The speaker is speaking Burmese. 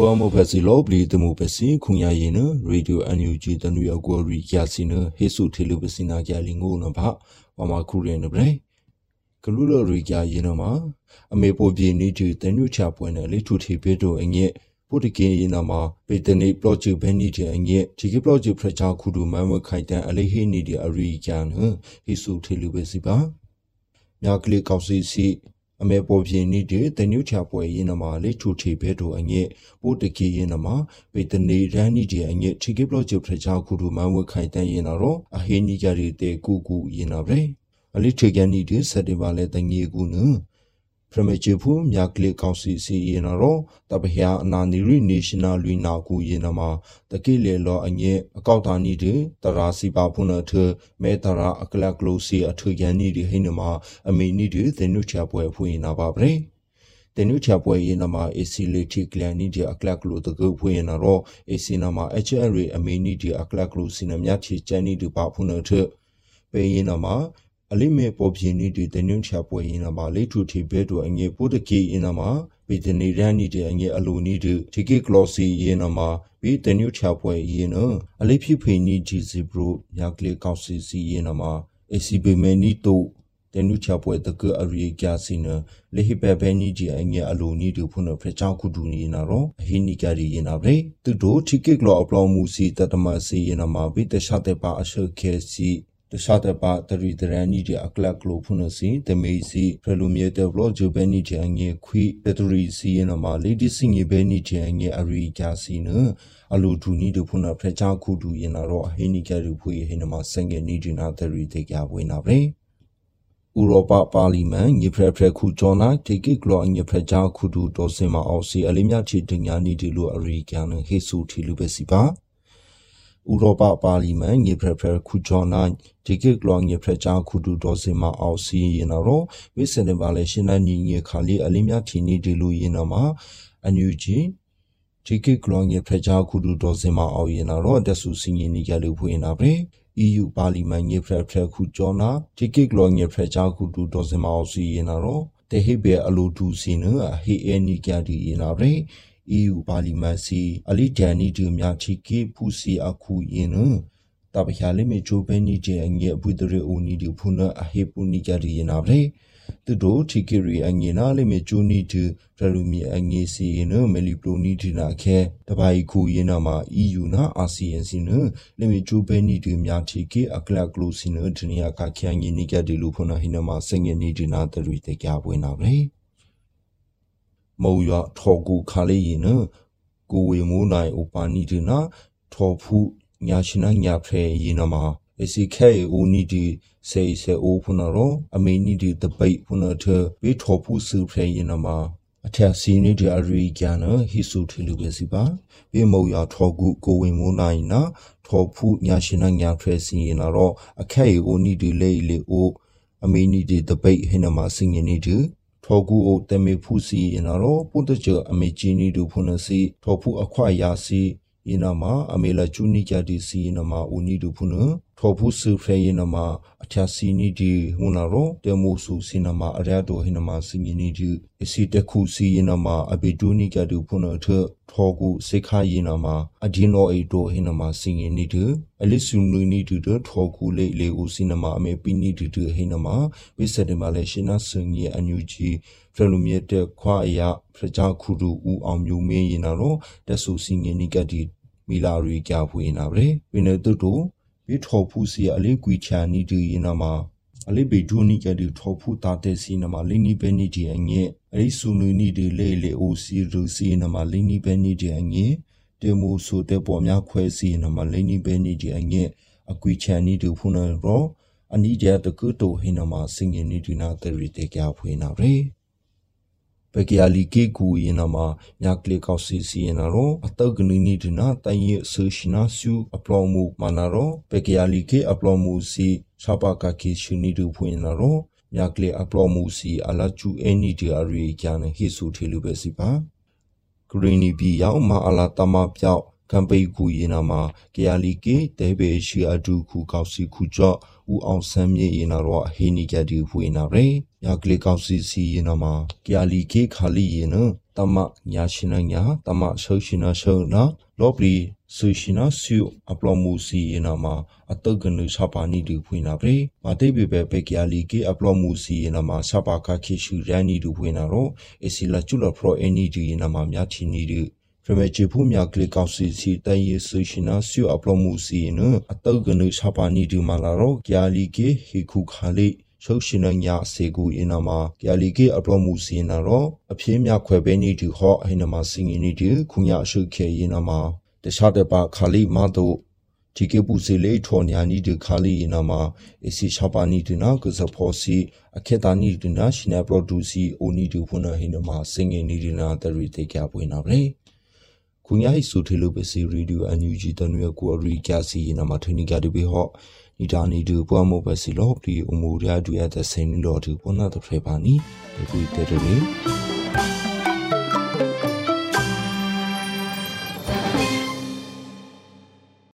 ပေါ်မဖစီလောဘလီတမှုပစီခုညာရင်နရေဒီယိုအန်ယူဂျီတနွေအကောရီယာစီနဟေဆုထေလူပစီနာကြလင်ကိုနဘဝမခုရင်နဘရေကလူလိုရီကြရင်နမှာအမေပိုပြေနေတူတနုချပွဲနဲ့လေထုထေဘေတို့အငဲ့ပုတကေရင်နမှာပေတနေပလော့ဂျူဘဲနီတဲ့အငဲ့ဒီကပလော့ဂျူဖရချာခုဒူမန်ဝခိုင်တန်အလေးဟိနေတဲ့အရီကြနဟေဆုထေလူပစီပါမြကလေးကောက်စီစီ အမေပေါ်ပြင်းနေတဲ့တနုချပွဲရင်နမှာလေထူထေဘဲတို့အငဲ့ပိုတကီရင်နမှာပေတနေရန်နီတဲ့အငဲ့ချီကေဘလော့ဂျူဖရချာခုဒူမန်ဝခိုင်တန်ရင်တော့အဟိနီကြရီတဲ့ကူကူရင်နာပဲအလိထေကန်နီဒီစက်တင်ဘာလဲတငေကူန ပရမချေဖူမြကလေကောင်စီစီရင်တော့တပဟယာအနာနီရီနေရှင်နယ်လူနာကူရင်နမှာတကိလေလောအငဲအကောက်တာနီဒီတရာစီပါဖုနထမဲတရာအကလကလိုစီအထကန်နီဒီဟိနမှာအမီနီဒီသင်နုချပွဲဖွင့်နာပါပဲတနုချပွဲရင်နမှာ AC လေတီကလန်နီဒီအကလကလိုတကုဖွင့်နာတော့ AC နမှာ HRA အမီနီဒီအကလကလိုစီနမြချီချန်နီဒီပါဖုနထပေရင်နမှာ အလိမေပေါ်ပြင်းနေတဲ့တနုံချပွဲရင်နာမှာလေထူတီဘဲတို့အငယ်ပိုတကေရင်နာမှာဗီဒနေရန်နေတဲ့အငယ်အလိုနေတဲ့ဒီကေကလော့စီရင်နာမှာဗီတနုချပွဲရင်နအလိဖြစ်ဖိနီဂျီစီဘရိုမြကလေကောက်စီစီရင်နာမှာ ACB မဲနီတိုတနုချပွဲတကအရိကျစီနလေဟိပဘဲနီဂျီအငယ်အလိုနီတို့ဖုန်ဖရချောက်ခုဒူနီနာရောအဟိနီကရီရင်နာဗရေသူတို့ဒီကေကလော့အပလောင်မူစီတတမစီရင်နာမှာဗီတရှာတဲ့ပါအရှုခဲစီ တခြားတဲ့ပါတရီတရန်နီဒီအကလကလိုဖုန်စီတမေစီဖရလူမြေတဲ့ဘလော့ဂျူဘဲနီချန်ငေခွိတတရီစီယနမလီဒီစင်ငေဘဲနီချန်ငေအရီဂျာစီနအလူဒူနီဒဖုန်ဖရချာခုဒူယနာရောဟိနီကရူဖွေဟိနမစငေနီဒီနာတရီတေကြဝေနာဗရေဥရောပပါလီမန်ညဖရဖရခုကျော်နာတေကိကလောညဖရချာခုဒူတော်စင်မအောင်စီအလေးမြချီတင်ညာနီဒီလိုအရီကန်ဟေဆူထီလူပဲစီပါ ဥရောပပါလီမန်ငေဖရဖရခုဂျောနာဒီကိကလောငေဖရချာခုဒူဒေါ်စင်မအောင်စီရင်တော့ဝိစနေပါလေရှင်းနိုင်ငေခါလီအလင်းမြထီနီဒီလူရင်တော့မှာအန်ယူဂျီဒီကိကလောငေဖရချာခုဒူဒေါ်စင်မအောင်ရင်တော့တက်ဆူစင်ရင်နီကြလူဖွင့်နာပဲ EU ပါလီမန်ငေဖရဖရခုဂျောနာဒီကိကလောငေဖရချာခုဒူဒေါ်စင်မအောင်စီရင်တော့တေဟိဘေအလိုတူစီနအဟေအနီကြဒီရင်နာပဲ EU ပါလီမန်စီအလီဒန်နီဒီမြချီကေဖူစီအခုယင်းနတပခါလေးမေချိုဘဲနီကျအငယ်အပွေတရအိုနီဒီဖုနအဟေပူနီကြရီနာဗလေသူတို့ချီကရီအငယ်နာလေးမေချိုနီဒီရလူမီအငယ်စီနမလီပလိုနီဒီနာခဲတပိုင်ခုယင်းနာမှာ EU နာ ASEAN စီနလေးမေချိုဘဲနီဒီမြချီကေအကလကလိုစီနဒနီယာကခ ्यां ငင်းနီကြဒီလူဖုနဟိနမှာစငယ်နီဒီနာတရီတေကြပွင့်နာဗလေ မောရထောကူခါလေးရင်နကိုဝေမိုးနိုင်ဥပါနီဒီနာထောဖူညာရှင်နာညာဖဲရင်နမှာအစီခဲဦးနီဒီစေစေအိုဖုနရောအမေနီဒီတပိတ်ဖုနထဘေးထောဖူစုဖဲရင်နမှာအထက်စီနီဒီအရီကျန်ဟီဆူထီလူပဲစီပါဘေးမောရထောကူကိုဝင်မိုးနိုင်နာထောဖူညာရှင်နာညာဖဲစီရင်တော့အခဲဦးနီဒီလေလေအိုအမေနီဒီတပိတ်ဟင်းနမှာစင်ရင်နီဒီ ထောကူအိုတမေဖူစီရင်တော့ပုတ္တကြအမေကြီးနီဒူဖုန်စီထောဖူအခွာယာစီရင်နမှာအမေလာချူနီကြတီစီရင်နမှာဦးနီဒူဖုန် ထောဖူဆူဖရဲရင်နမှာအချာစီနီဒီဟွန်နာရောတေမိုဆူစီနမှာအရတိုဟင်နမှာစင်နီဒီအစီတခုစီရင်နမှာအဘေဒူနီကြတူဖုန်ထထောကူစေခါရင်နမှာအဒီနိုအေတိုဟင်နမှာစင်နီဒီအလစ်ဆူနူနီဒီထောကူလေလေဦးစီနမှာအမေပီနီဒီဟင်နမှာဝိစတဲ့မှာလေရှင်နာစင်ကြီးအန်ယူဂျီဖရလူမြတဲ့ခွာအရာဖရကြခုဒူဦးအောင်မျိုးမင်းရင်တော့တက်ဆူစင်နီကတီမီလာရီကြဖွေးနာပဲဝင်းနေတူတူ ဘီထော်ဖူစီအလေးကွီချာနီဒီရင်နာမှာအလေးဘေဒူနီကဒီထော်ဖူတာတဲ့စီနာမှာလင်းနီပဲနီဒီအငဲ့အလေးဆူနူနီဒီလေလေအိုစီရူစီနာမှာလင်းနီပဲနီဒီအငဲ့တေမူဆိုတဲ့ပေါ်များခွဲစီနာမှာလင်းနီပဲနီဒီအငဲ့အကွီချာနီဒီဖုန်ရောအနီကြတကုတိုဟိနာမှာစင်ငင်နီဒီနာတရီတေကြဖွေးနာရေ ပကီယာလီကေကူရင်နာမှာမြကလေကောက်စီစီရင်နာရောအတောက်ကနီနီဒနာတိုင်ရဆူရှနာဆူအပလောမှုမနာရောပကီယာလီကေအပလောမှုစီချပါကကီရှူနီဒူဖွင့်နာရောမြကလေအပလောမှုစီအလာချူအန်နီဒီအရီကျန်ဟီဆူထေလူပဲစီပါဂရီနီဘီရောက်မအလာတမပြောက် ကမ်ပိကူရင်နာမှာကယာလီကေတဲဘေရှိအဒူခုကောက်စီခုကြော့ဦးအောင်ဆန်းမြေရင်နာတော့ဟေနီကတီဖွေနာရဲညာကလေးကောက်စီစီရင်နာမှာကယာလီကေခါလီရင်နတမညာရှင်နာညာတမဆောရှင်နာဆောနာလောပလီဆူရှင်နာဆူအပလောမူစီရင်နာမှာအတုတ်ကနုစပါနီတူဖွင့်နာပြေမတိပေပဲပဲကယာလီကေအပလောမူစီရင်နာမှာစပါခခိရှူရန်နီတူဖွင့်နာတော့အစီလာချူလပရိုအန်နီဒီရင်နာမှာမြချီနီတူဖ ရမချေဖို့မြကလစ်ကောက်စီစီတန်ယေဆူရှင်နာဆူအပလောမူစီနအတုတ်ကနုစပါနီတူမာလာတော့ကယာလီကေဟီခုခါလေးရှုပ်ရှင်ညာစေကူအင်းနာမှာကလီကေအပလောမှုစီနာတော့အပြင်းမြခွဲပဲနေတူဟောအဟိနမှာစင်ငင်းနေတူခုညာရှုခဲရင်နာမှာတခြားတပါခါလီမတို့ဒီကေပူစီလေထောညာနီတူခါလီရင်နာမှာအစီချပါနီတူနာကစဖောစီအခေတာနီတူနာရှင်နာပရိုဒူစီအိုနီတူဖုန်ဟိနမှာစင်ငင်းနေတူနာတရီတေကြပွင့်နာပဲခုညာဟိဆိုထေလို ပစီရေဒီယိုအန်ယူဂျီတနွေကိုအရီကြစီနာမှာထနီကြတူဘေဟောနီတာနီတူပွားမို့ပဲစီလောဒီအမှုရတူရတဲ့စိန်လောတူပေါ်နာတဲ့ဖရပါနီဒီကူတဲ့တဲ့